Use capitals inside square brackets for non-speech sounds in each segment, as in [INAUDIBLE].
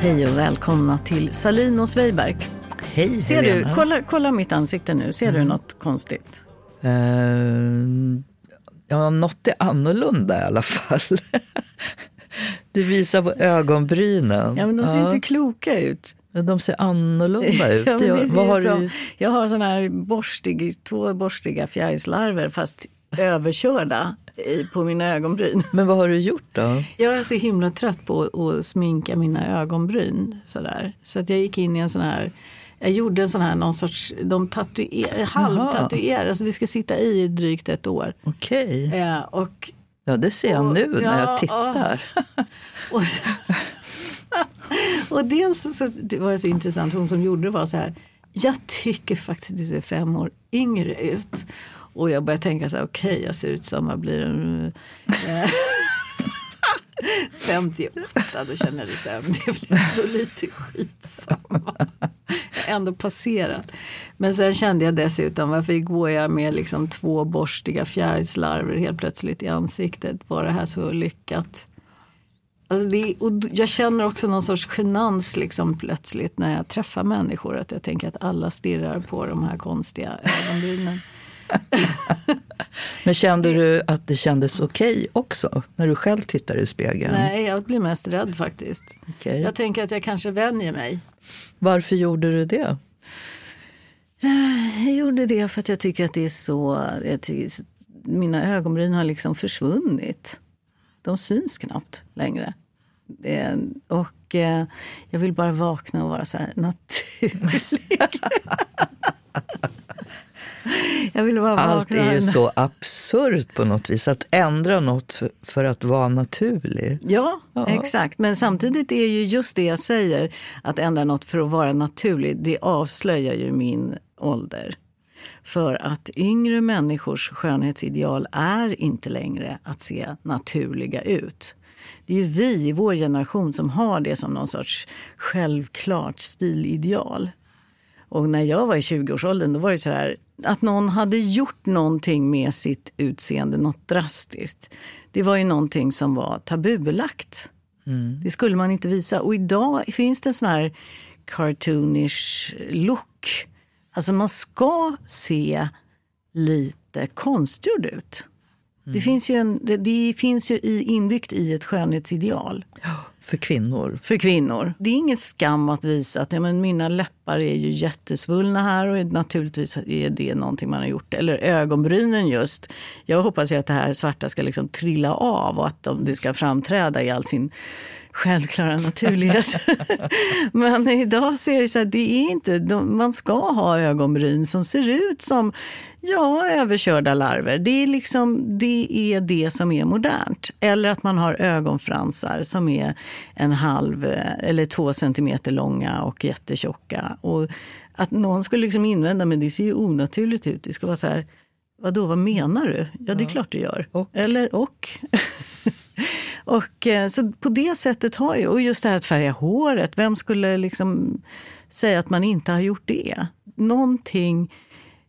Hej och välkomna till Salin och Sveiberg. Hej Ser du, Helena. kolla, kolla mitt ansikte nu, ser du något konstigt? Eh, ja, något är annorlunda i alla fall. [LAUGHS] Du visar på ögonbrynen. Ja, men de ser inte kloka ut. Ja, de ser annorlunda ut. [LAUGHS] Ja, Jag- ser har som, du? Jag har såna här borstig, två borstiga fjärilslarver fast överkörda på mina ögonbryn. [LAUGHS] Men vad har du gjort då? Jag är så himla trött på att, sminka mina ögonbryn. Sådär. Så att jag gick in i en sån här jag gjorde en sån här någon sorts, de tatuer, halvtatuerade, alltså det ska sitta i drygt ett år. Okej. Eh, och Ja, det ser jag Och- nu när ja, jag tittar. [LAUGHS] Och, [LAUGHS] och dels så, så det var det så intressant, hon som gjorde det var så här, jag tycker faktiskt att du ser fem år yngre ut. Och jag började tänka så här, okej jag ser ut som, vad blir det? Eh, [LAUGHS] 58, då känner jag det så här, men det är väl ändå lite skitsamma. Jag har ändå passerat. Men sen kände jag dessutom, varför går jag med liksom två borstiga fjärilslarver helt plötsligt i ansiktet? Var det här så lyckat? Alltså det, och jag känner också någon sorts genans liksom plötsligt när jag träffar människor. Att jag tänker att alla stirrar på de här konstiga ögonbrynen. [LAUGHS] Men kände du att det kändes okej också när du själv tittar i spegeln? Nej, jag blir mest rädd faktiskt. Okej. Jag tänker att jag kanske vänjer mig. Varför gjorde du det? Jag gjorde det för att jag tycker att det är så... Tycker, mina ögonbryn har liksom försvunnit. De syns knappt längre. Det, och eh, jag vill bara vakna och vara så här naturlig. [LAUGHS] [LAUGHS] jag vill bara Allt är ju så absurt på något vis. Att ändra något för, för att vara naturlig. Ja, Ja. exakt. Men samtidigt är ju just det jag säger, att ändra något för att vara naturlig, det avslöjar ju min ålder. För att yngre människors skönhetsideal är inte längre att se naturliga ut. Det är ju vi i vår generation som har det som någon sorts självklart stilideal. Och när jag var i 20-årsåldern då var det så här att någon hade gjort någonting med sitt utseende, något drastiskt. Det var ju någonting som var tabubelagt. Det skulle man inte visa. Och idag finns det en sån här cartoonish look. Alltså man ska se lite konstgjord ut. Det, finns ju en, det, det finns ju i, inbyggt i ett skönhetsideal för kvinnor. för kvinnor. Det är ingen skam att visa att ja, men mina läppar är ju jättesvullna här och naturligtvis är det någonting man har gjort. Eller ögonbrynen just. Jag hoppas ju att det här svarta ska liksom trilla av och att de, det ska framträda i all sin självklara naturlighet. [LAUGHS] Men idag så är det så här, det är inte, de, man ska ha ögonbryn som ser ut som ja, överkörda larver. Det är, liksom, det är det som är modernt. Eller att man har ögonfransar som är en halv eh, eller två centimeter långa och jättetjocka. Och att någon skulle liksom invända, men det ser ju onaturligt ut. Det ska vara så här, vadå, vad menar du? Ja, det är klart du gör. Och? Eller och. [LAUGHS] och eh, så på det sättet har ju, och just det här att färga håret, vem skulle liksom säga att man inte har gjort det? Någonting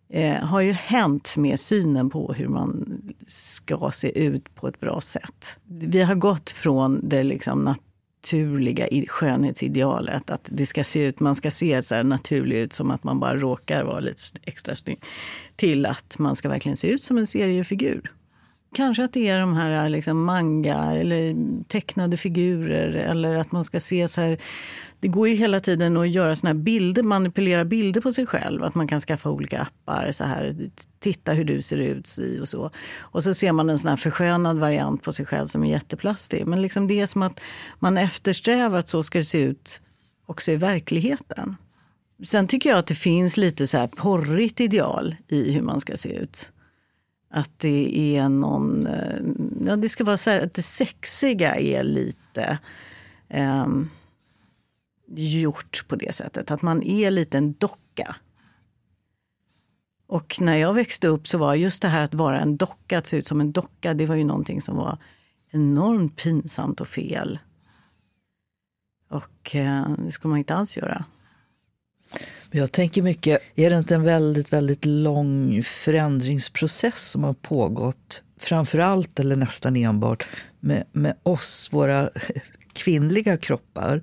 eh, har ju hänt med synen på hur man ska se ut på ett bra sätt. Vi har gått från det liksom naturliga skönhetsidealet, att det ska se ut, man ska se så här naturlig ut som att man bara råkar vara lite extra snygg, till att man ska verkligen se ut som en seriefigur. Kanske att det är de här liksom manga eller tecknade figurer eller att man ska se så här. Det går ju hela tiden att göra såna här bilder, manipulera bilder på sig själv. Att man kan skaffa olika appar. så här, Titta hur du ser ut si och så. Och så ser man en sån här förskönad variant på sig själv som är jätteplastig. Men liksom det är som att man eftersträvar att så ska det se ut också i verkligheten. Sen tycker jag att det finns lite så här porrigt ideal i hur man ska se ut. Att det är någon... Eh, ja, det ska vara så här att det sexiga är lite eh, gjort på det sättet. Att man är lite en docka. Och när jag växte upp så var just det här att vara en docka, att se ut som en docka, det var ju någonting som var enormt pinsamt och fel. Och eh, det skulle man inte alls göra. Men Jag tänker mycket, är det inte en väldigt, väldigt lång förändringsprocess som har pågått, framför allt eller nästan enbart med, med oss, våra [LAUGHS] kvinnliga kroppar?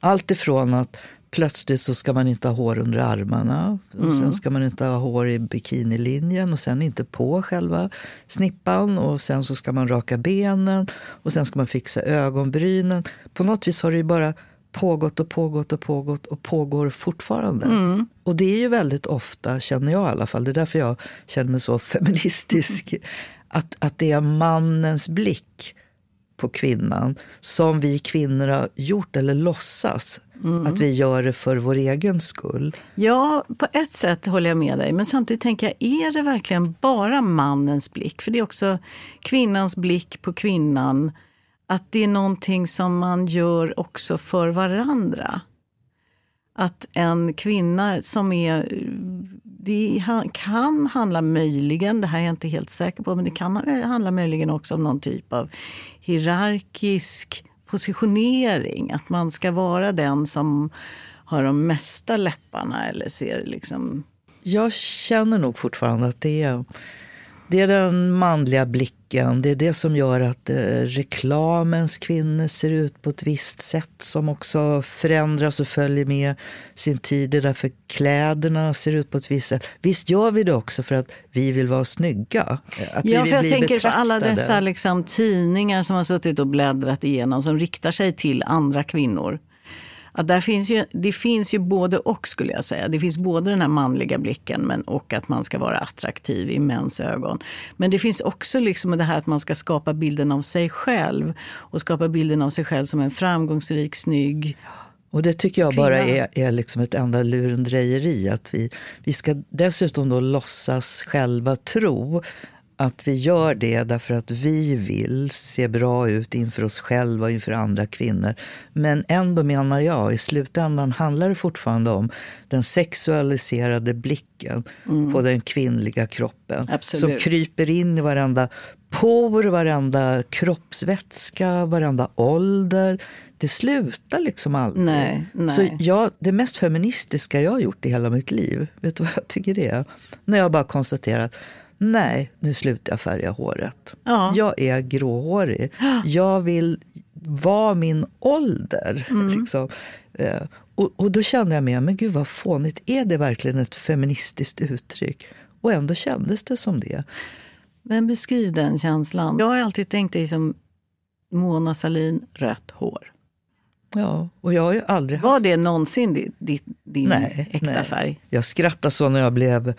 Allt ifrån att plötsligt så ska man inte ha hår under armarna. Och mm. Sen ska man inte ha hår i bikinilinjen och sen inte på själva snippan. Och sen så ska man raka benen och sen ska man fixa ögonbrynen. På något vis har det ju bara pågått och pågått och pågått och pågår fortfarande. Mm. Och det är ju väldigt ofta, känner jag i alla fall, det är därför jag känner mig så [LAUGHS] feministisk, att, att det är mannens blick på kvinnan som vi kvinnor har gjort eller låtsas mm. att vi gör det för vår egen skull. Ja, på ett sätt håller jag med dig. Men samtidigt tänker jag, är det verkligen bara mannens blick? För det är också kvinnans blick på kvinnan. Att det är någonting som man gör också för varandra. Att en kvinna som är det kan handla möjligen, det här är jag inte helt säker på, men det kan handla möjligen också om någon typ av hierarkisk positionering. Att man ska vara den som har de mesta läpparna eller ser liksom... Jag känner nog fortfarande att det är det är den manliga blicken. Det är det som gör att eh, reklamens kvinnor ser ut på ett visst sätt som också förändras och följer med sin tid. Det är därför kläderna ser ut på ett visst sätt. Visst gör vi det också för att vi vill vara snygga? Att ja, för jag tänker betraktade. på alla dessa liksom, tidningar som har suttit och bläddrat igenom som riktar sig till andra kvinnor att där finns ju, det finns ju både och skulle jag säga. Det finns både den här manliga blicken men, och att man ska vara attraktiv i mäns ögon. Men det finns också liksom det här att man ska skapa bilden av sig själv och skapa bilden av sig själv som en framgångsrik, snygg och det tycker jag bara är, är liksom ett enda lurendrejeri. Att vi, vi ska dessutom då låtsas själva tro att vi gör det därför att vi vill se bra ut inför oss själva och inför andra kvinnor. Men ändå menar jag, i slutändan handlar det fortfarande om den sexualiserade blicken mm. på den kvinnliga kroppen. Absolut. Som kryper in i varenda por, varenda kroppsvätska, varenda ålder. Det slutar liksom aldrig. Nej, nej. Så jag, det mest feministiska jag har gjort i hela mitt liv, vet du vad jag tycker det är? När jag bara konstaterat nej, nu slutar jag färga håret. Ja. Jag är gråhårig. Jag vill vara min ålder. Mm. Liksom. Eh, och, och, då kände jag med, men gud vad fånigt. Är det verkligen ett feministiskt uttryck? Och ändå kändes det som det. Men beskriv den känslan. Jag har alltid tänkt dig som Mona Salin, rött hår. Ja, och jag har ju aldrig Var det någonsin din, din nej, äkta nej. färg? Jag skrattade så när jag blev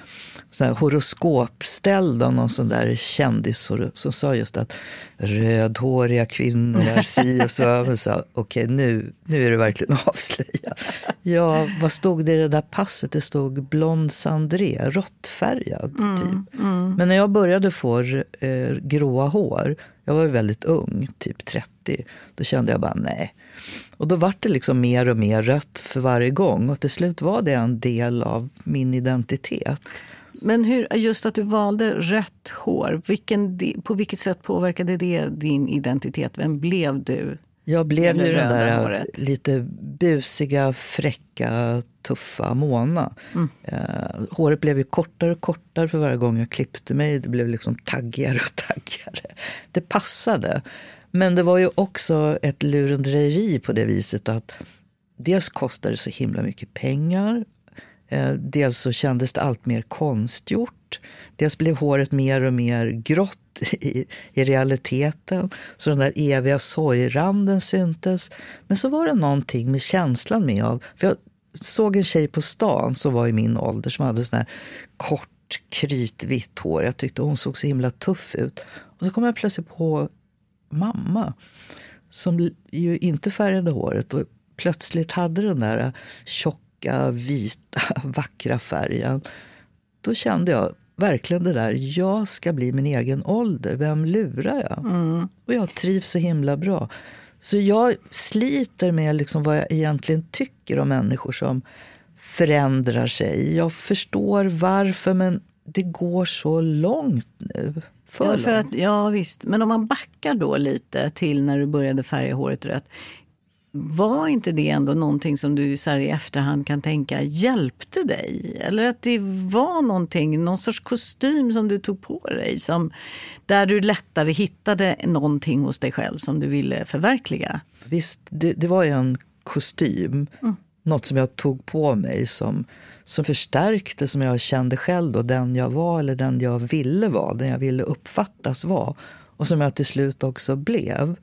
sån horoskopställd av någon sån där kändis som sa just att rödhåriga kvinnor är si och så. [LAUGHS] Jag sa, okej okay, nu, nu är det verkligen [LAUGHS] avslöjat. Ja, vad stod det i det där passet? Det stod blond sandré, råttfärgad mm, typ. Mm. Men när jag började få eh, gråa hår, jag var ju väldigt ung, typ 30, då kände jag bara nej och då vart det liksom mer och mer rött för varje gång och till slut var det en del av min identitet. Men hur, just att du valde rött hår, vilken, på vilket sätt påverkade det din identitet? Vem blev du? Jag blev ju den där håret? lite busiga, fräcka, tuffa Mona. Mm. Uh, håret blev ju kortare och kortare för varje gång jag klippte mig. Det blev liksom taggigare och taggigare. Det passade. Men det var ju också ett lurendrejeri på det viset att dels kostade det så himla mycket pengar. Eh, dels så kändes det allt mer konstgjort. Dels blev håret mer och mer grått i, i realiteten. Så den där eviga sorgranden syntes. Men så var det någonting med känslan med av... För jag såg en tjej på stan som var i min ålder som hade sån här kort kritvitt hår. Jag tyckte hon såg så himla tuff ut. Och så kom jag plötsligt på mamma som ju inte färgade håret och plötsligt hade den där tjocka, vita, [LAUGHS] vackra färgen. Då kände jag verkligen det där, jag ska bli min egen ålder. Vem lurar jag? Mm. Och jag trivs så himla bra. Så jag sliter med liksom vad jag egentligen tycker om människor som förändrar sig. Jag förstår varför, men det går så långt nu. För ja, för att, ja, visst. Men om man backar då lite till när du började färga håret rött. Var inte det ändå någonting som du så i efterhand kan tänka hjälpte dig? Eller att det var någonting, någon sorts kostym som du tog på dig som, där du lättare hittade någonting hos dig själv som du ville förverkliga? Visst, det, det var ju en kostym. Mm. Något som jag tog på mig som, som förstärkte, som jag kände själv då, den jag var eller den jag ville vara, den jag ville uppfattas vara. Och som jag till slut också blev.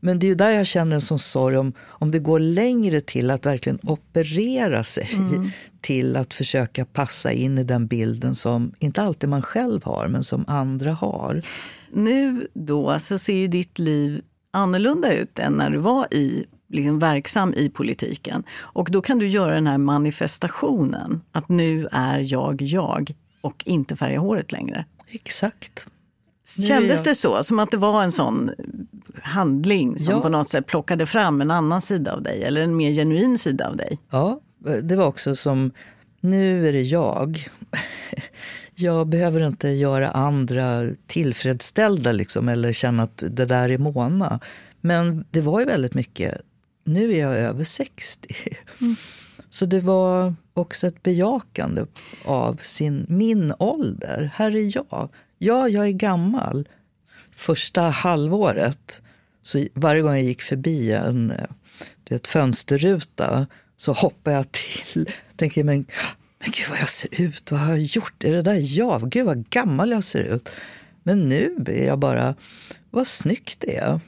Men det är ju där jag känner en sån sorg om, om det går längre till att verkligen operera sig mm. till att försöka passa in i den bilden som inte alltid man själv har, men som andra har. Nu då så ser ju ditt liv annorlunda ut än när du var i, liksom verksam i politiken. Och då kan du göra den här manifestationen, att nu är jag jag och inte färga håret längre. Exakt. Kändes det så? Som att det var en sån handling som ja. på något sätt plockade fram en annan sida av dig eller en mer genuin sida av dig? Ja, det var också som, nu är det jag. Jag behöver inte göra andra tillfredsställda liksom, eller känna att det där är Mona. Men det var ju väldigt mycket, nu är jag över 60. Mm. Så det var också ett bejakande av sin, min ålder. Här är jag. Ja, jag är gammal. Första halvåret, så varje gång jag gick förbi en du vet, fönsterruta så hoppade jag till. Tänker, men, men gud vad jag ser ut, vad har jag gjort? Är det där jag? Gud vad gammal jag ser ut. Men nu är jag bara, vad snyggt det är.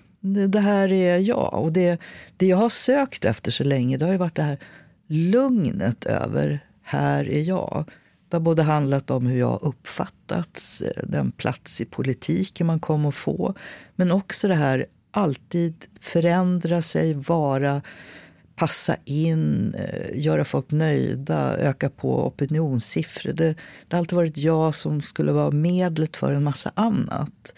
Det, här är jag. Och det, det jag har sökt efter så länge, det har ju varit det här lugnet över, här är jag. Det har både handlat om hur jag uppfattats, den plats i politiken man kommer att få, men också det här alltid förändra sig, vara, passa in, eh, göra folk nöjda, öka på opinionssiffror. Det, det har alltid varit jag som skulle vara medlet för en massa annat.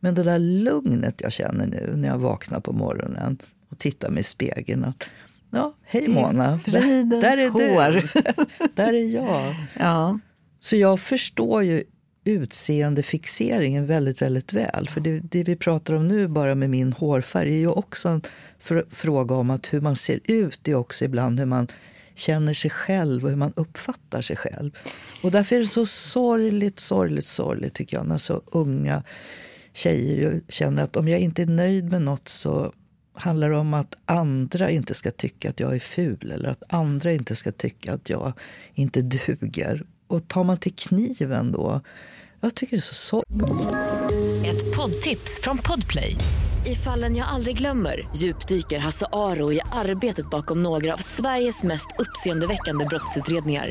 Men det där lugnet jag känner nu när jag vaknar på morgonen och tittar mig i spegeln. Att Ja, hej Mona. Där, där är hår. Du. [LAUGHS] där är jag. Ja. Så jag förstår ju utseendefixeringen väldigt, väldigt väl. För det, det, vi pratar om nu bara med min hårfärg är ju också en fr fråga om att hur man ser ut är också ibland hur man känner sig själv och hur man uppfattar sig själv. Och därför är det så sorgligt, sorgligt, sorgligt tycker jag när så unga tjejer känner att om jag inte är nöjd med något så handlar det om att andra inte ska tycka att jag är ful eller att andra inte ska tycka att jag inte duger. Och tar man till kniven då, jag tycker det är så sorgligt. Ett poddtips från Podplay. I fallen jag aldrig glömmer djupdyker Hasse Aro i arbetet bakom några av Sveriges mest uppseendeväckande brottsutredningar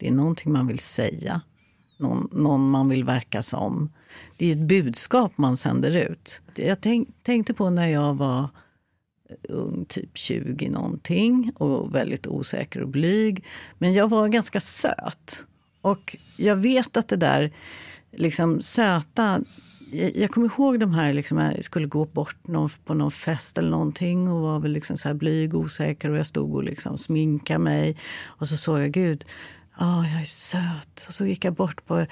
Det är någonting man vill säga, någon, någon man vill verka som. Det är ett budskap man sänder ut. Jag tänk, tänkte på när jag var ung, typ 20 någonting och väldigt osäker och blyg. Men jag var ganska söt. Och jag vet att det där liksom söta... Jag kommer ihåg de här, liksom, jag skulle gå bort någon, på någon fest eller någonting och var väl liksom så här blyg och osäker och jag stod och liksom sminkade mig. Och så såg jag, gud, oh, jag är söt. Och så gick jag bort på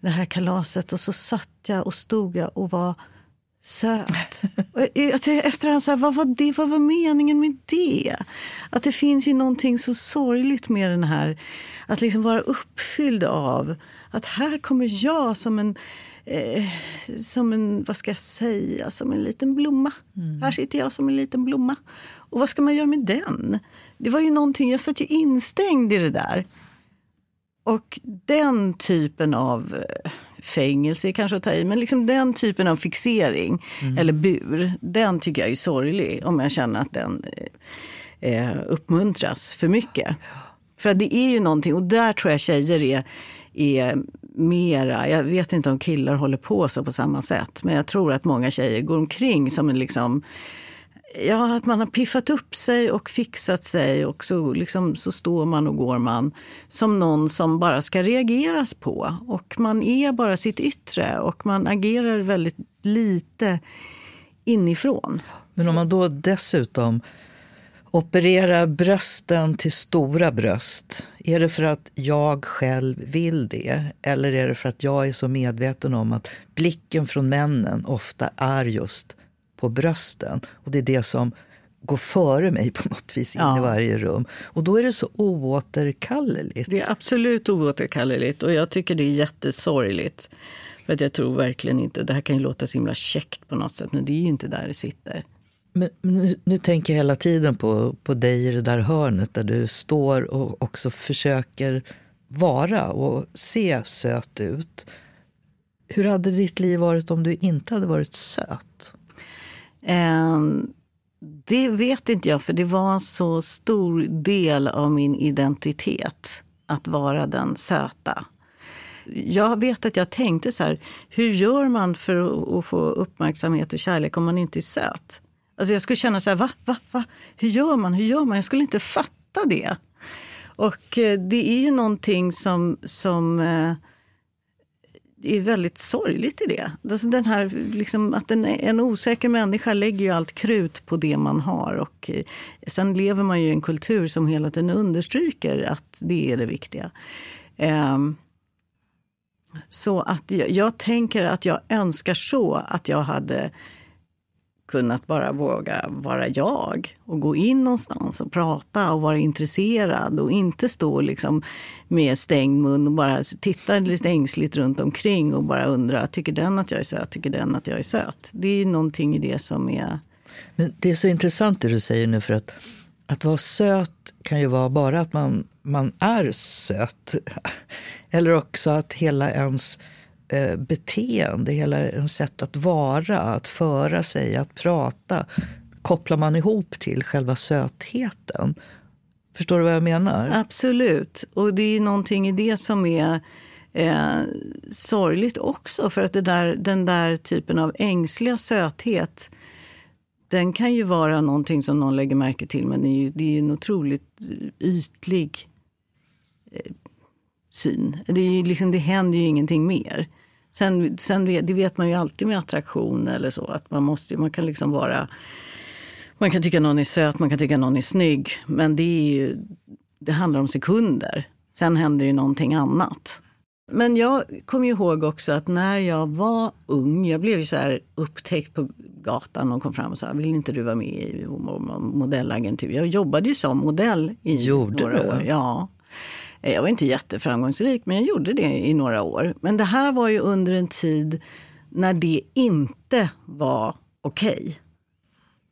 det här kalaset och så satt jag och stod jag och var söt. [LAUGHS] Efterhand, så här, vad, var det, vad var meningen med det? Att det finns ju någonting så sorgligt med den här, att liksom vara uppfylld av att här kommer jag som en, eh, som en, vad ska jag säga, som en liten blomma. Mm. Här sitter jag som en liten blomma. Och vad ska man göra med den? Det var ju någonting, jag satt ju instängd i det där. Och den typen av eh, fängelse kanske att ta i, men liksom den typen av fixering mm. eller bur, den tycker jag är sorglig om jag känner att den eh, eh uppmuntras för mycket. För det är ju någonting, och där tror jag tjejer är, är mera, jag vet inte om killar håller på så på samma sätt, men jag tror att många tjejer går omkring som en liksom Ja, att man har piffat upp sig och fixat sig och så, liksom, så står man och går man som någon som bara ska reageras på. Och man är bara sitt yttre och man agerar väldigt lite inifrån. Men om man då dessutom opererar brösten till stora bröst. Är det för att jag själv vill det? Eller är det för att jag är så medveten om att blicken från männen ofta är just på brösten? Och det är det som går före mig på något vis in ja. i varje rum. Och då är det så oåterkalleligt. Det är absolut oåterkalleligt och jag tycker det är jättesorgligt. För att jag tror verkligen inte, det här kan ju låta så himla käckt på något sätt, men det är ju inte där det sitter. Men nu, nu, tänker jag hela tiden på, på dig i det där hörnet där du står och också försöker vara och se söt ut. Hur hade ditt liv varit om du inte hade varit söt? Ehm, det vet inte jag, för det var en så stor del av min identitet att vara den söta. Jag vet att jag tänkte så här, hur gör man för att få uppmärksamhet och kärlek om man inte är söt? Alltså jag skulle känna så här, va, va, va? Hur gör man? Hur gör man? Jag skulle inte fatta det. Och eh, det är ju någonting som, som eh, det är väldigt sorgligt i det. Alltså den här, liksom, att en, en osäker människa lägger ju allt krut på det man har. Och eh, sen lever man ju i en kultur som hela tiden understryker att det är det viktiga. Um, så att jag, jag, tänker att jag önskar så att jag hade kunnat bara våga vara jag och gå in någonstans och prata och vara intresserad och inte stå liksom med stängd mun och bara titta lite ängsligt runt omkring och bara undra, tycker den att jag är söt, tycker den att jag är söt? Det är någonting i det som är... Men det är så intressant det du säger nu för att att vara söt kan ju vara bara att man, man är söt. [LAUGHS] Eller också att hela ens eh, beteende, hela ens sätt att vara, att föra sig, att prata kopplar man ihop till själva sötheten. Förstår du vad jag menar? Absolut. Och det är någonting i det som är eh, sorgligt också. För att det där, den där typen av ängsliga söthet den kan ju vara någonting som någon lägger märke till men det är ju, det är en otroligt ytlig eh, syn. Det, är liksom, det händer ju ingenting mer. Sen, sen det vet man ju alltid med attraktion eller så. Att man, måste, man kan liksom vara... Man kan tycka någon är söt, man kan tycka någon är snygg. Men det, ju, det handlar om sekunder. Sen händer ju någonting annat. Men jag kommer ihåg också att när jag var ung, jag blev ju så här upptäckt på gatan och kom fram och sa, vill inte du vara med i modellagentur? Jag jobbade ju som modell i Gjorde några du? år. Ja. Jag var inte jätteframgångsrik, men jag gjorde det i några år. Men det här var ju under en tid när det inte var okej. Okay.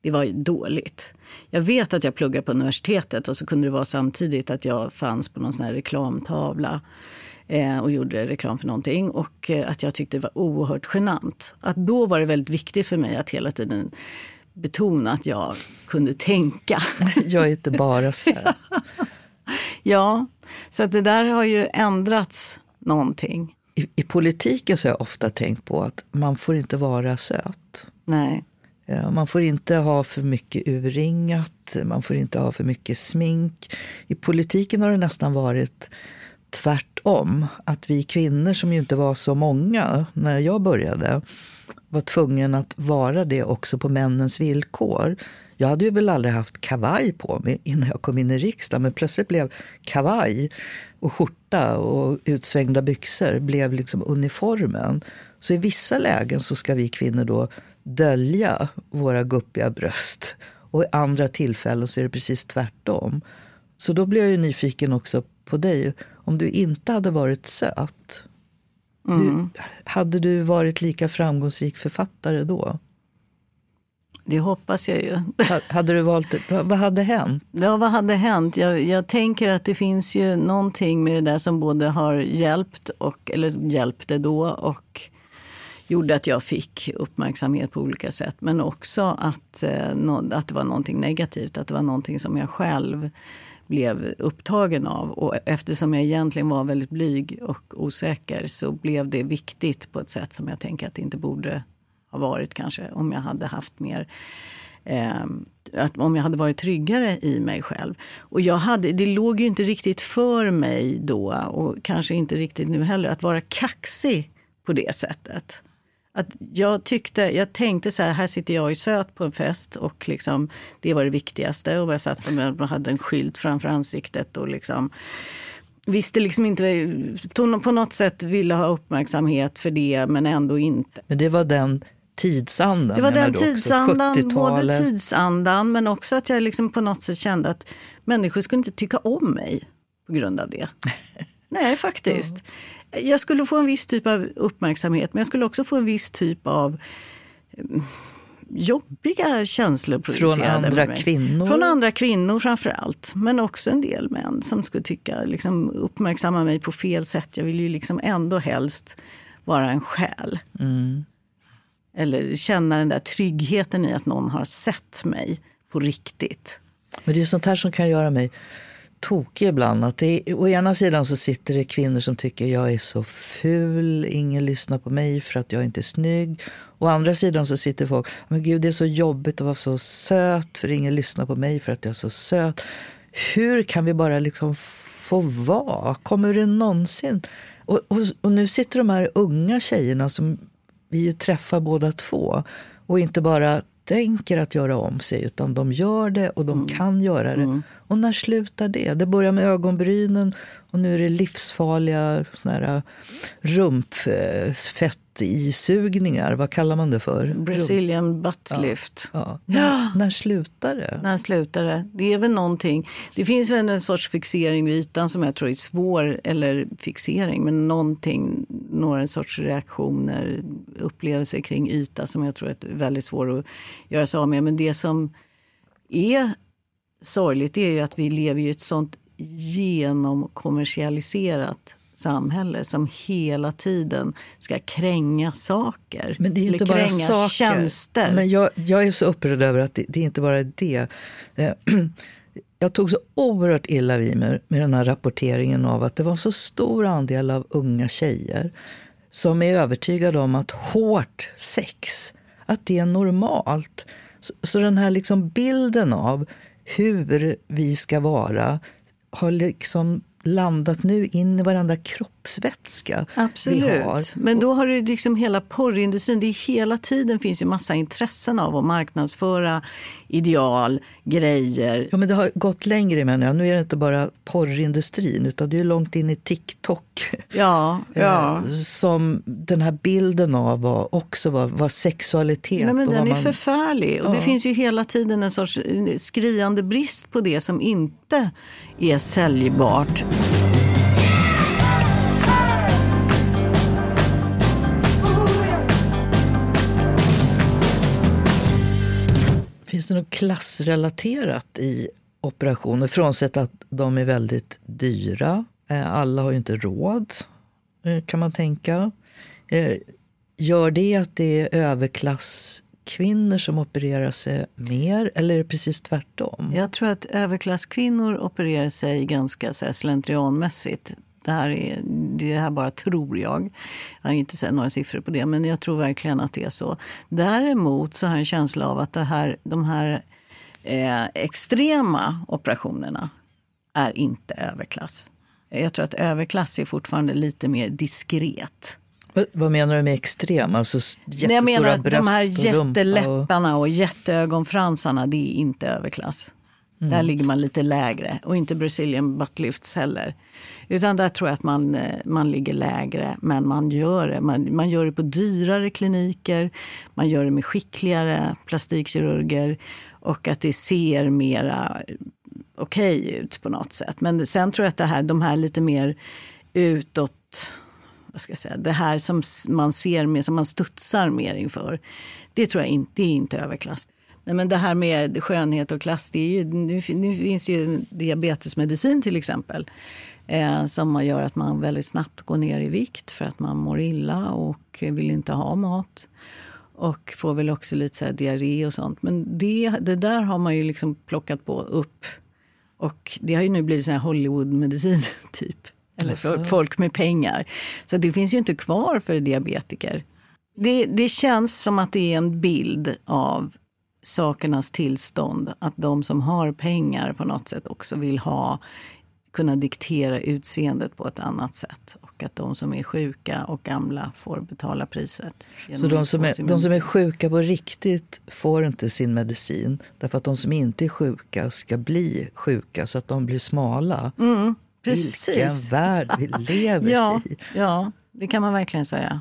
Det var dåligt. Jag vet att jag pluggade på universitetet och så kunde det vara samtidigt att jag fanns på någon sån här reklamtavla eh, och gjorde reklam för någonting. Och eh, att jag tyckte det var oerhört genant. Att då var det väldigt viktigt för mig att hela tiden betona att jag kunde tänka. Jag är inte bara söt. [LAUGHS] ja, så att det där har ju ändrats någonting. I, I politiken så har jag ofta tänkt på att man får inte vara söt. Nej. Man får inte ha för mycket urringat, man får inte ha för mycket smink. I politiken har det nästan varit tvärtom. Att vi kvinnor, som ju inte var så många när jag började, var tvungna att vara det också på männens villkor. Jag hade ju väl aldrig haft kavaj på mig innan jag kom in i riksdagen men plötsligt blev kavaj och skjorta och utsvängda byxor blev liksom uniformen. Så i vissa lägen så ska vi kvinnor då dölja våra guppiga bröst och i andra tillfällen så är det precis tvärtom. Så då blir jag ju nyfiken också på dig. Om du inte hade varit söt, mm. hur, hade du varit lika framgångsrik författare då? Det hoppas jag ju. [LAUGHS] Hade du valt Vad hade hänt? Ja, vad hade hänt? Jag, jag, tänker att det finns ju någonting med det där som både har hjälpt, och, eller hjälpte då och gjorde att jag fick uppmärksamhet på olika sätt. Men också att, eh, att det var någonting negativt, att det var någonting som jag själv blev upptagen av. Och eftersom jag egentligen var väldigt blyg och osäker så blev det viktigt på ett sätt som jag tänker att det inte borde ha varit kanske om jag hade haft mer eh, att om jag hade varit tryggare i mig själv. Och jag hade, det låg ju inte riktigt för mig då och kanske inte riktigt nu heller att vara kaxig på det sättet. Att jag, tyckte, jag tänkte så här, här sitter jag i söt på en fest och liksom, det var det viktigaste. Och jag satt som jag hade en skylt framför ansiktet och liksom visste liksom inte, på något sätt ville ha uppmärksamhet för det men ändå inte. Men det var den tidsandan? Det var den tidsandan, både tidsandan men också att jag liksom på något sätt kände att människor skulle inte tycka om mig på grund av det. [LAUGHS] Nej, faktiskt. Mm. Jag skulle få en viss typ av uppmärksamhet men jag skulle också få en viss typ av mm, jobbiga känslor Från andra kvinnor? Från andra kvinnor framför allt. Men också en del män som skulle tycka, liksom, uppmärksamma mig på fel sätt. Jag vill ju liksom ändå helst vara en själ. Mm. Eller känna den där tryggheten i att någon har sett mig på riktigt. Men det är sånt här som kan göra mig tokig ibland. Att det är, å ena sidan så sitter det kvinnor som tycker jag är så ful, ingen lyssnar på mig för att jag inte är snygg. Å andra sidan så sitter folk, men gud det är så jobbigt att vara så söt för ingen lyssnar på mig för att jag är så söt. Hur kan vi bara liksom få vara? Kommer det någonsin? Och, och, och nu sitter de här unga tjejerna som vi ju träffar båda två och inte bara tänker att göra om sig utan de gör det och de mm. kan göra det. Mm. Och när slutar det? Det börjar med ögonbrynen och nu är det livsfarliga såna här rumpfett isugningar. Vad kallar man det för? Brazilian butt lift. Ja, ja. När, [GASPS] när slutar det? När slutar det? Det är väl någonting. Det finns väl en sorts fixering vid ytan som jag tror är svår, eller fixering, men någonting, några sorts reaktioner, upplevelser kring yta som jag tror är väldigt svår att göra sig av med. Men det som är sorgligt är ju att vi lever i ett sånt genomkommersialiserat samhälle som hela tiden ska kränga saker. Men det är inte bara saker. tjänster. Men jag, jag är så upprörd över att det, det är inte bara är det. Eh, [CLEARS THROAT] jag tog så oerhört illa vid mig med den här rapporteringen av att det var en så stor andel av unga tjejer som är övertygade om att hårt sex, att det är normalt. Så, så den här liksom bilden av hur vi ska vara har liksom landat nu in i varandra kroppsvätska Absolut. vi har. Men då har du liksom hela porrindustrin. Det är hela tiden finns ju massa intressen av att marknadsföra ideal, grejer. Ja, men det har gått längre menar jag. Nu är det inte bara porrindustrin utan det är långt in i TikTok. Ja, [LAUGHS] ja. Eh, som den här bilden av vad, också vad, vad sexualitet Nej, men och Den är man... förfärlig. Och det finns ju hela tiden en sorts skriande brist på det som inte är säljbart. Det något klassrelaterat i operationer? Frånsett att de är väldigt dyra. Eh, alla har ju inte råd, eh, kan man tänka. Eh, gör det att det är överklasskvinnor som opererar sig mer eller är det precis tvärtom? Jag tror att överklasskvinnor opererar sig ganska så här slentrianmässigt. Det här, är, det här bara tror jag. Jag har inte sett några siffror på det, men jag tror verkligen att det är så. Däremot så har jag en känsla av att det här, de här eh, extrema operationerna är inte överklass. Jag tror att överklass är fortfarande lite mer diskret. Vad menar du med extrem? Alltså jättestora jag menar bröst de här jätteläpparna och... och jätteögonfransarna, det är inte överklass. Mm. Där ligger man lite lägre och inte Brazilian buttlifts heller. Utan där tror jag att man, eh, man ligger lägre, men man gör det. Man, man gör det på dyrare kliniker, man gör det med skickligare plastikkirurger och att det ser mera okej okay ut på något sätt. Men sen tror jag att det här, de här lite mer utåt vad ska jag säga, det här som man ser mer, som man studsar mer inför. Det tror jag inte, det är inte överklass. Nej, men det här med skönhet och klass, det är ju, nu, nu finns ju diabetesmedicin till exempel. Eh, som gör att man väldigt snabbt går ner i vikt för att man mår illa och vill inte ha mat. Och får väl också lite så diarré och sånt. Men det, det där har man ju liksom plockat på upp. Och det har ju nu blivit sån här Hollywoodmedicin [LAUGHS] typ. Eller för folk med pengar. Så det finns ju inte kvar för diabetiker. Det, det känns som att det är en bild av sakernas tillstånd. Att de som har pengar på något sätt också vill ha kunna diktera utseendet på ett annat sätt. Och att de som är sjuka och gamla får betala priset. Så de som, är, de som är sjuka på riktigt får inte sin medicin därför att de som inte är sjuka ska bli sjuka så att de blir smala? Mm, precis. Vilken värld vi [LAUGHS] lever ja, i! Ja, det kan man verkligen säga.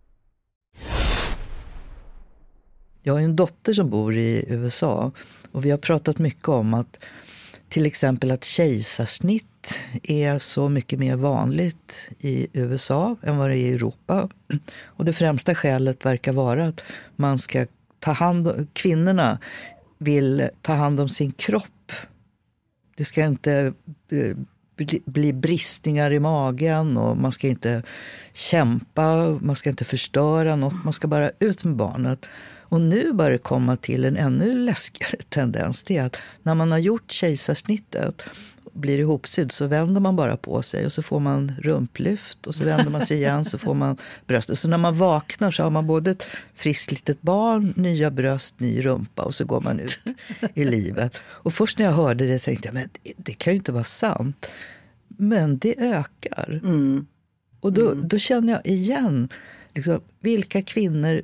Jag har en dotter som bor i USA och vi har pratat mycket om att till exempel att kejsarsnitt är så mycket mer vanligt i USA än vad det är i Europa. Och det främsta skälet verkar vara att man ska ta hand om, kvinnorna vill ta hand om sin kropp. Det ska inte eh, bli bristningar i magen och man ska inte kämpa, man ska inte förstöra något, man ska bara ut med barnet. Och nu börjar det komma till en ännu läskigare [LAUGHS] tendens. Det är att när man har gjort kejsarsnittet blir ihopsydd så vänder man bara på sig och så får man rumplyft och så vänder man sig igen så får man [LAUGHS] bröstet. Så när man vaknar så har man både ett friskt litet barn, nya bröst, ny rumpa och så går man ut i [LAUGHS] livet. Och först när jag hörde det tänkte jag men det kan ju inte vara sant. Men det ökar. Mm. Och då, då känner jag igen liksom, vilka kvinnor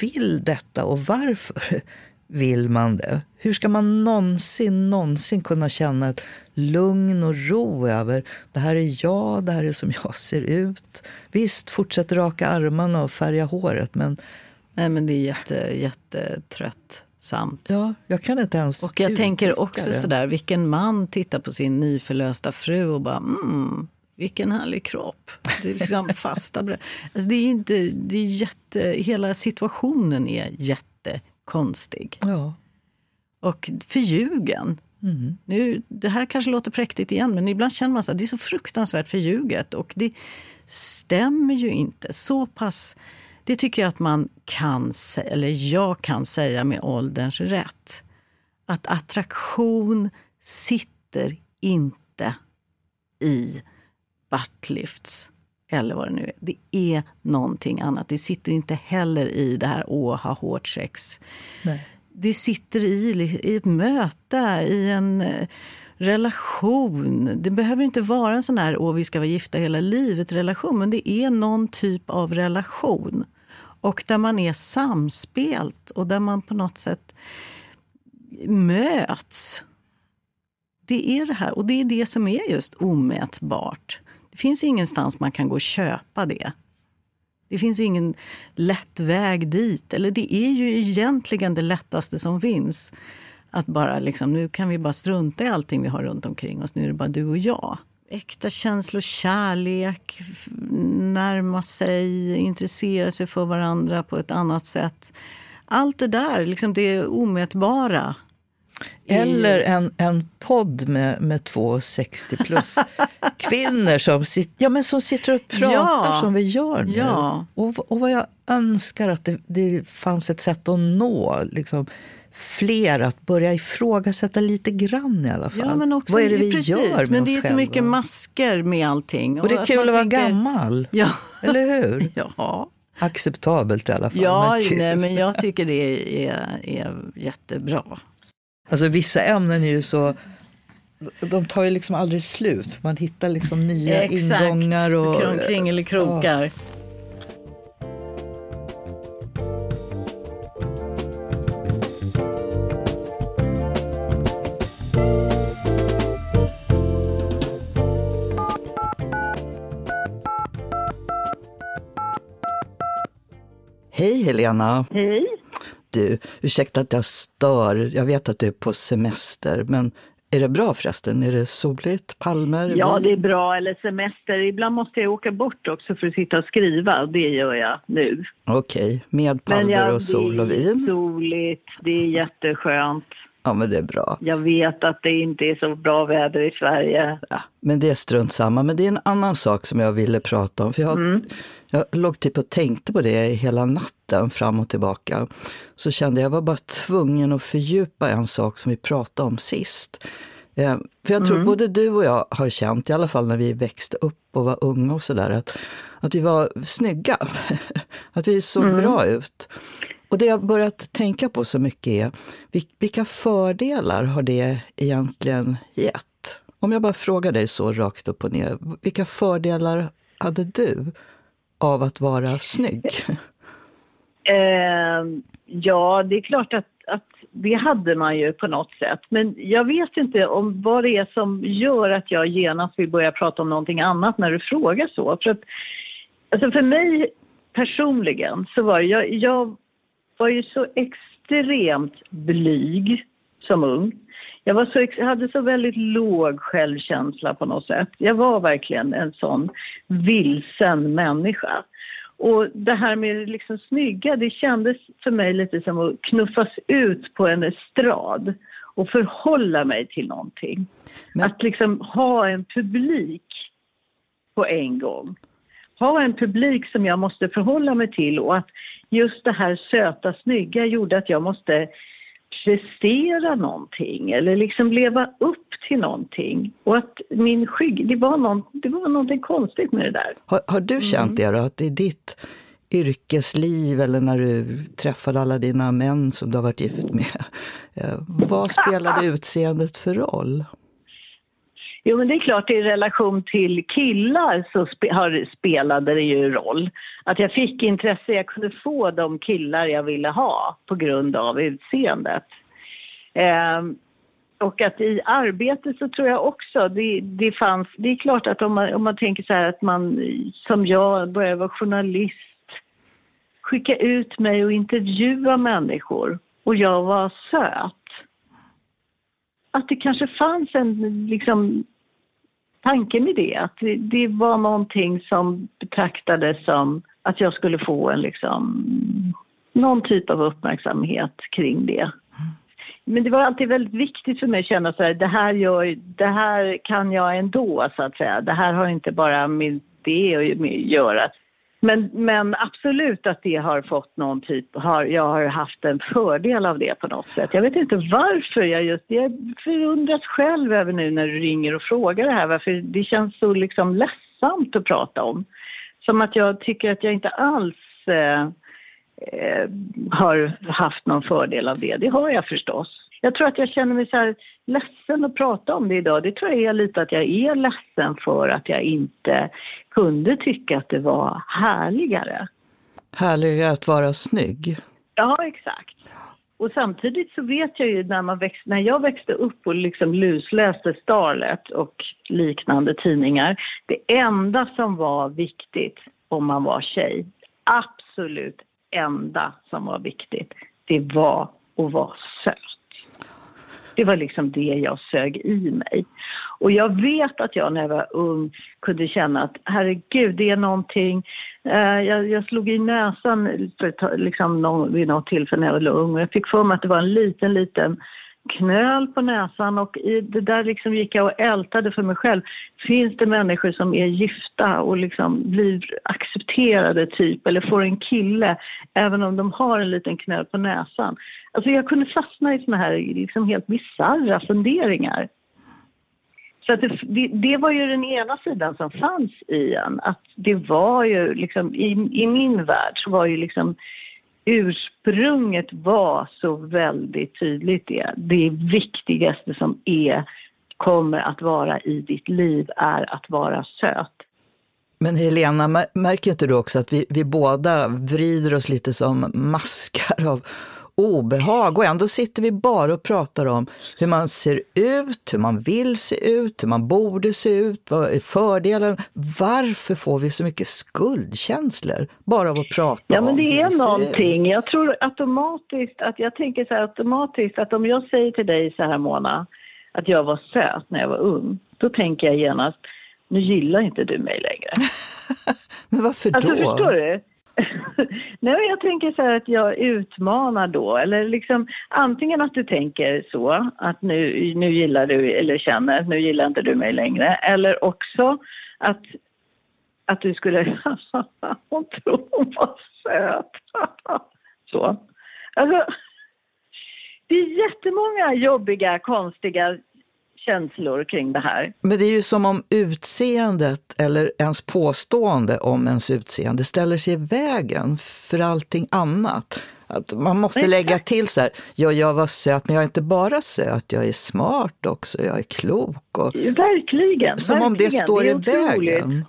vill detta och varför [LAUGHS] vill man det? Hur ska man någonsin, någonsin kunna känna ett lugn och ro över det här är jag, det här är som jag [LAUGHS] ser ut. Visst, fortsätt raka armarna och färga håret, men... Nej, men det är jätte, jättetröttsamt. Ja, jag kan inte ens Och jag tänker också det. sådär, vilken man tittar på sin nyförlösta fru och bara mm, vilken härlig kropp. Det är liksom [LAUGHS] fasta bröst. Alltså det är inte, det är jätte, hela situationen är jättekonstig. Ja. Och förljugen. Mm. Nu, det här kanske låter präktigt igen, men ibland känner man att det är så fruktansvärt förljuget. Och det stämmer ju inte. Så pass... Det tycker jag att man kan eller jag kan säga med ålderns rätt. Att attraktion sitter inte i buttlifts eller vad det nu är. Det är någonting annat. Det sitter inte heller i det här åh, ha hårt sex. Nej. Det sitter i, i ett möte, i en eh, relation. Det behöver inte vara en sån här åh, vi ska vara gifta hela livet relation, men det är någon typ av relation. Och där man är samspelt och där man på något sätt möts. Det är det här, och det är det som är just omätbart. Det finns ingenstans man kan gå och köpa det. Det finns ingen lätt väg dit. Eller det är ju egentligen det lättaste som finns. Att bara liksom, nu kan vi bara strunta i allting vi har runt omkring oss. Nu är det bara du och jag. Äkta känslor, kärlek, närma sig, intressera sig för varandra på ett annat sätt. Allt det där, liksom det omätbara eller en, en podd med, med två 60 plus [LAUGHS] kvinnor som, sit, ja, men som sitter och pratar ja. som vi gör nu. Ja. Och, och vad jag önskar att det, det fanns ett sätt att nå liksom, fler att börja ifrågasätta lite grann i alla fall. Ja, men också, vad är det vi precis, gör med Men det är själva? så mycket masker med allting. Och, det är kul att, att vara tänker, gammal. [LAUGHS] Ja. Eller hur? [LAUGHS] ja. Acceptabelt i alla fall. Ja, men, nej, men jag tycker det är, är jättebra. Alltså vissa ämnen är ju så de tar ju liksom aldrig slut. Man hittar liksom nya Exakt. ingångar. Och, Kringelikrokar. Ja. Hej Helena! Hej! Du, ursäkta att jag stör. Jag vet att du är på semester, men är det bra förresten? Är det soligt? Palmer? Ja, det är bra. Eller semester. Ibland måste jag åka bort också för att sitta och skriva. Det gör jag nu. Okej, okay. med palmer ja, och sol och vin? Det är soligt. Det är jätteskönt. Ja, men det är bra. Jag vet att det inte är så bra väder i Sverige. Ja, men det är strunt samma. Men det är en annan sak som jag ville prata om. För jag, mm. jag låg typ och tänkte på det hela natten fram och tillbaka. Så kände jag var bara tvungen att fördjupa en sak som vi pratade om sist. Eh, för jag tror mm. både du och jag har känt, i alla fall när vi växte upp och var unga och sådär, att, att vi var snygga. [LAUGHS] att vi såg mm. bra ut. Och det jag börjat tänka på så mycket är, vilka fördelar har det egentligen gett? Om jag bara frågar dig så rakt upp och ner, vilka fördelar hade du av att vara snygg? [LAUGHS] Eh, ja, det är klart att, att det hade man ju på något sätt. Men jag vet inte om vad det är som gör att jag genast vill börja prata om någonting annat när du frågar så. För, att, alltså för mig personligen så var jag, jag var ju så extremt blyg som ung. Jag, var så, jag hade så väldigt låg självkänsla på något sätt. Jag var verkligen en sån vilsen människa. Och det här med liksom snygga, det kändes för mig lite som att knuffas ut på en estrad och förhålla mig till någonting. Men... Att liksom ha en publik på en gång. Ha en publik som jag måste förhålla mig till och att just det här söta, snygga gjorde att jag måste prestera någonting eller liksom leva upp till någonting. Och att min skygg, det var, någon, det var någonting konstigt med det där. Har, har du känt mm. det då, att i ditt yrkesliv eller när du träffade alla dina män som du har varit gift med, eh, vad [LAUGHS] spelade utseendet för roll? Jo, men det är klart i relation till killar så spe, har, spelade det ju roll. Att jag fick intresse, jag kunde få de killar jag ville ha på grund av utseendet. Eh, och att i arbetet så tror jag också, det, det fanns, det är klart att om man, om man tänker så här att man som jag börjar vara journalist, skicka ut mig och intervjua människor och jag var söt. Att det kanske fanns en liksom tanken med det, att det, var någonting som betraktades som att jag skulle få en liksom, någon typ av uppmärksamhet kring det. Men det var alltid väldigt viktigt för mig att känna så här, det här, gör, det här kan jag ändå så att säga. Det här har inte bara med det att göra. Men, men absolut att det har fått någon typ, har, jag har haft en fördel av det på något sätt. Jag vet inte varför jag just, jag förundras själv över nu när du ringer och frågar det här varför det känns så liksom ledsamt att prata om. Som att jag tycker att jag inte alls eh, eh, har haft någon fördel av det. Det har jag förstås. Jag tror att jag känner mig så här ledsen att prata om det idag. Det tror jag är lite att jag är ledsen för att jag inte kunde tycka att det var härligare. Härligare att vara snygg? Ja, exakt. Och samtidigt så vet jag ju när, man växt, när jag växte upp och liksom lusläste Starlet och liknande tidningar. Det enda som var viktigt om man var tjej, absolut enda som var viktigt, det var att vara söt. Det var liksom det jag sög i mig. Och jag vet att jag när jag var ung kunde känna att herregud, det är någonting... Eh, jag, jag, slog i näsan för, liksom, någon, vid något tillfälle när jag var ung och jag fick för mig att det var en liten, liten knöl på näsan och i det där liksom gick jag och ältade för mig själv. Finns det människor som är gifta och liksom blir accepterade typ eller får en kille även om de har en liten knöl på näsan? Alltså jag kunde fastna i såna här liksom helt bisarra funderingar. Så att det, det, det, var ju den ena sidan som fanns i en. Att det var ju liksom, i, i min värld så var ju liksom ursprunget var så väldigt tydligt det. Det viktigaste som är, kommer att vara i ditt liv är att vara söt. Men Helena, märker inte du också att vi, vi båda vrider oss lite som maskar av obehag och ändå sitter vi bara och pratar om hur man ser ut, hur man vill se ut, hur man borde se ut, vad är fördelen? Varför får vi så mycket skuldkänslor bara av att prata ja, men det är någonting. Jag tror automatiskt att jag tänker så här automatiskt att om jag säger till dig så här Mona, att jag var söt när jag var ung, då tänker jag genast, nu gillar inte du mig längre. [LAUGHS] men varför alltså, då? Alltså förstår du? [LAUGHS] Nej, jag tänker så här att jag utmanar då. Eller liksom, antingen att du tänker så, att nu, nu gillar du, eller känner, nu gillar inte du mig längre. Eller också att, att du skulle, [LAUGHS] hon tror hon var söt. [LAUGHS] så. Alltså, det är jättemånga jobbiga, konstiga känslor kring det här. Men det är ju som om utseendet, eller ens påstående om ens utseende, ställer sig i vägen för allting annat. Att man måste lägga till så här, ja, jag var söt, men jag är inte bara söt, jag är smart också, jag är klok. Och, verkligen. Som verkligen. om det står det i vägen.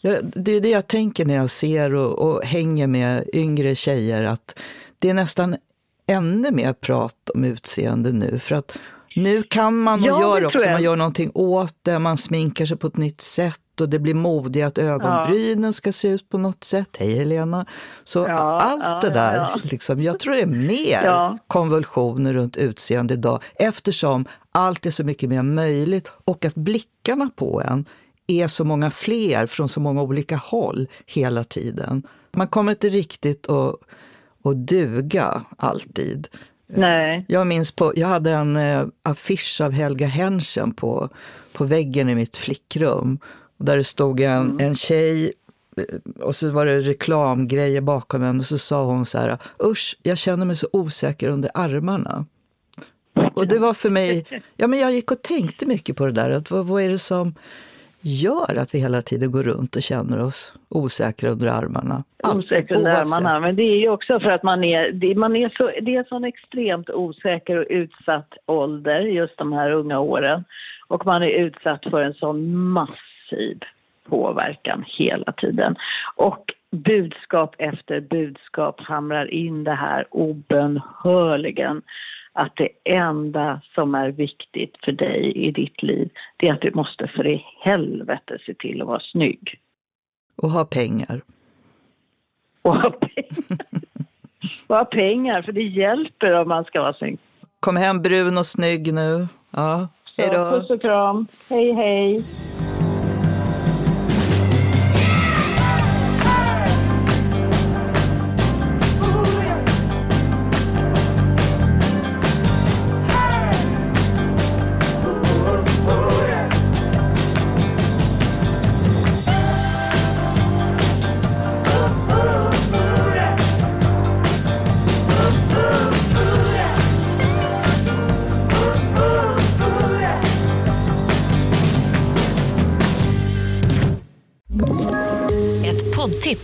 Ja, det är det jag tänker när jag ser och, och hänger med yngre tjejer, att det är nästan ännu mer prat om utseende nu. För att nu kan man och ja, gör också, man gör någonting åt det, man sminkar sig på ett nytt sätt och det blir modigt att ögonbrynen ja. ska se ut på något sätt. Hej Helena! Så ja, allt det där, Liksom, jag tror det är mer konvulsioner runt utseende idag eftersom allt är så mycket mer möjligt och att blickarna på en är så många fler från så många olika håll hela tiden. Man kommer inte riktigt att, att duga alltid. Nej. Jag minns på, jag hade en eh, affisch av Helga Henschen på, på väggen i mitt flickrum. Där det stod en, mm. en tjej eh, och så var det reklamgrejer bakom henne och så sa hon så här, usch, jag känner mig så osäker under armarna. Och det var för mig, ja men jag gick och tänkte mycket på det där, att vad, vad är det som gör att vi hela tiden går runt och känner oss osäkra under armarna. Osäkra under armarna, men det är ju också för att man är, man är så, det är sån extremt osäker och utsatt ålder, just de här unga åren. Och man är utsatt för en sån massiv påverkan hela tiden. Och budskap efter budskap hamrar in det här obönhörligen att det enda som är viktigt för dig i ditt liv, det är att du måste för i helvete se till att vara snygg. Och ha pengar. Och ha pengar. och ha pengar, för det hjälper om man ska vara snygg. Kom hem brun och snygg nu. Ja, hej då. Puss och kram. Hej, hej.